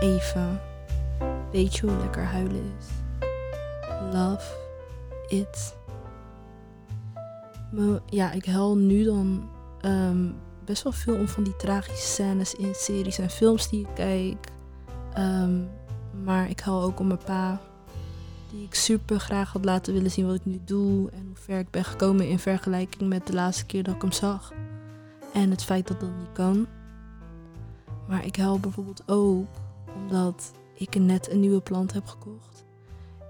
even. Weet je hoe lekker huilen is? Love it. Ja, ik huil nu dan ehm, best wel veel om van die tragische scènes in series en films die ik kijk. Ehm, maar ik huil ook om mijn pa, die ik super graag had laten willen zien wat ik nu doe en hoe ver ik ben gekomen in vergelijking met de laatste keer dat ik hem zag. En het feit dat dat niet kan. Maar ik huil bijvoorbeeld ook omdat ik net een nieuwe plant heb gekocht.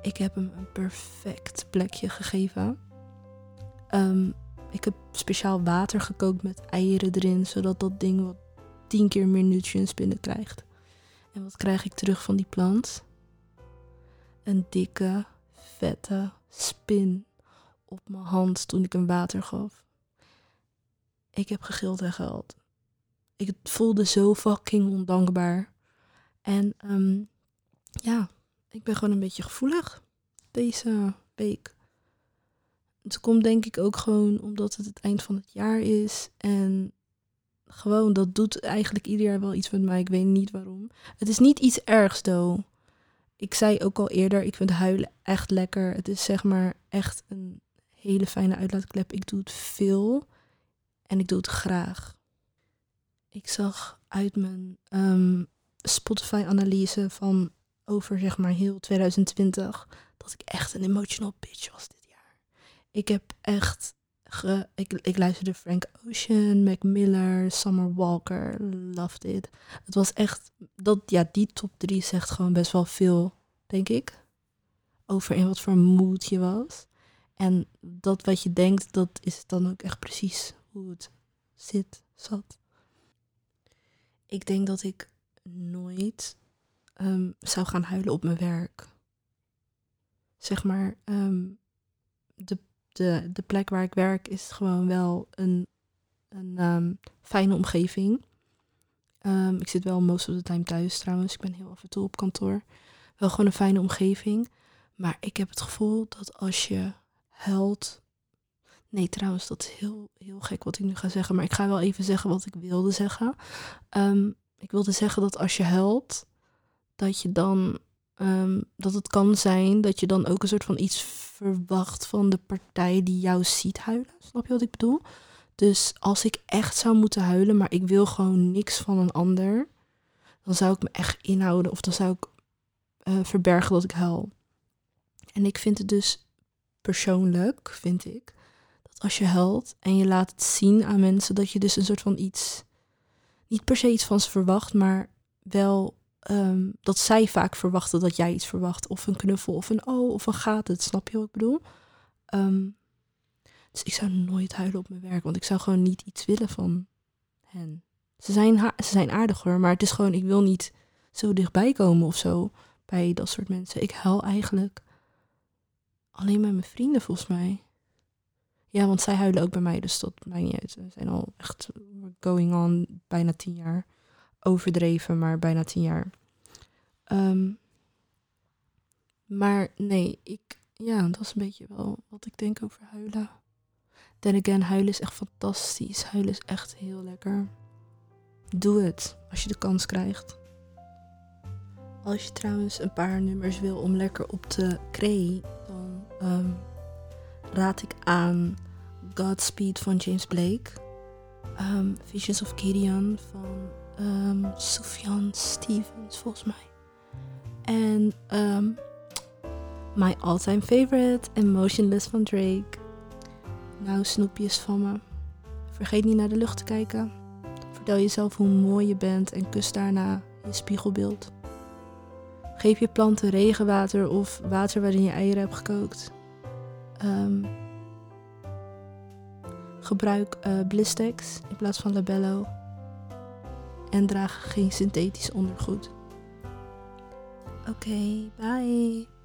Ik heb hem een perfect plekje gegeven. Ehm, ik heb speciaal water gekookt met eieren erin, zodat dat ding wat tien keer meer nutrients binnenkrijgt. En wat krijg ik terug van die plant? Een dikke, vette spin op mijn hand toen ik hem water gaf. Ik heb gegild en gehuild. Ik voelde zo fucking ondankbaar. En ehm, ja, ik ben gewoon een beetje gevoelig deze week. Het komt denk ik ook gewoon omdat het het eind van het jaar is. En gewoon, dat doet eigenlijk ieder jaar wel iets met mij. Ik weet niet waarom. Het is niet iets ergs, though. Ik zei ook al eerder, ik vind huilen echt lekker. Het is zeg maar echt een hele fijne uitlaatklep. Ik doe het veel en ik doe het graag. Ik zag uit mijn ehm, Spotify-analyse van over zeg maar heel 2020 dat ik echt een emotional bitch was dit jaar. Ik heb echt ge, ik, ik luisterde Frank Ocean, Mac Miller, Summer Walker, loved it. Het was echt dat ja, die top 3 zegt gewoon best wel veel, denk ik, over in wat voor mood je was. En dat wat je denkt, dat is dan ook echt precies hoe het zit, zat. Ik denk dat ik nooit ehm, zou gaan huilen op mijn werk. Zeg maar, ehm, de, de, de plek waar ik werk is gewoon wel een, een ehm, fijne omgeving. Ik zit wel most of the time thuis trouwens. Ik ben heel af en toe op kantoor. Wel gewoon een fijne omgeving. Maar ik heb het gevoel dat als je huilt. Nee, trouwens, dat is heel, heel gek wat ik nu ga zeggen. Maar ik ga wel even zeggen wat ik wilde zeggen. Ehm, ik wilde zeggen dat als je huilt, dat je dan. ehm, dat het kan zijn dat je dan ook een soort van iets verwacht van de partij die jou ziet huilen. Snap je wat ik bedoel? Dus als ik echt zou moeten huilen, maar ik wil gewoon niks van een ander, dan zou ik me echt inhouden of dan zou ik eh, verbergen dat ik huil. En ik vind het dus persoonlijk, vind ik, als je huilt en je laat het zien aan mensen, dat je dus een soort van iets, niet per se iets van ze verwacht, maar wel ehm, dat zij vaak verwachten dat jij iets verwacht. Of een knuffel, of een oh, of een gaat het. Snap je wat ik bedoel? Ehm, dus ik zou nooit huilen op mijn werk, want ik zou gewoon niet iets willen van hen. Ze zijn, ze zijn aardig maar het is gewoon, ik wil niet zo dichtbij komen of zo bij dat soort mensen. Ik huil eigenlijk alleen met mijn vrienden volgens mij. Ja, want zij huilen ook bij mij, dus dat maakt niet uit. We zijn al echt going on bijna tien jaar. Overdreven, maar bijna tien jaar. Ehm, maar nee, ik, ja, dat is een beetje wel wat ik denk over huilen. Then again, huilen is echt fantastisch. Huilen is echt heel lekker. Doe het als je de kans krijgt. Als je trouwens een paar nummers wil om lekker op te kree, dan ehm, raad ik aan Godspeed van James Blake. ehm, Visions of Gideon van ehm Sufjan Stevens, volgens mij. En ehm, my all-time favorite, Emotionless van Drake. Nou, snoepjes van me. Vergeet niet naar de lucht te kijken. Vertel jezelf hoe mooi je bent en kus daarna je spiegelbeeld. Geef je planten regenwater of water waarin je eieren hebt gekookt. Gebruik eh, Blistex in plaats van Labello. En draag geen synthetisch ondergoed. Oké, bye.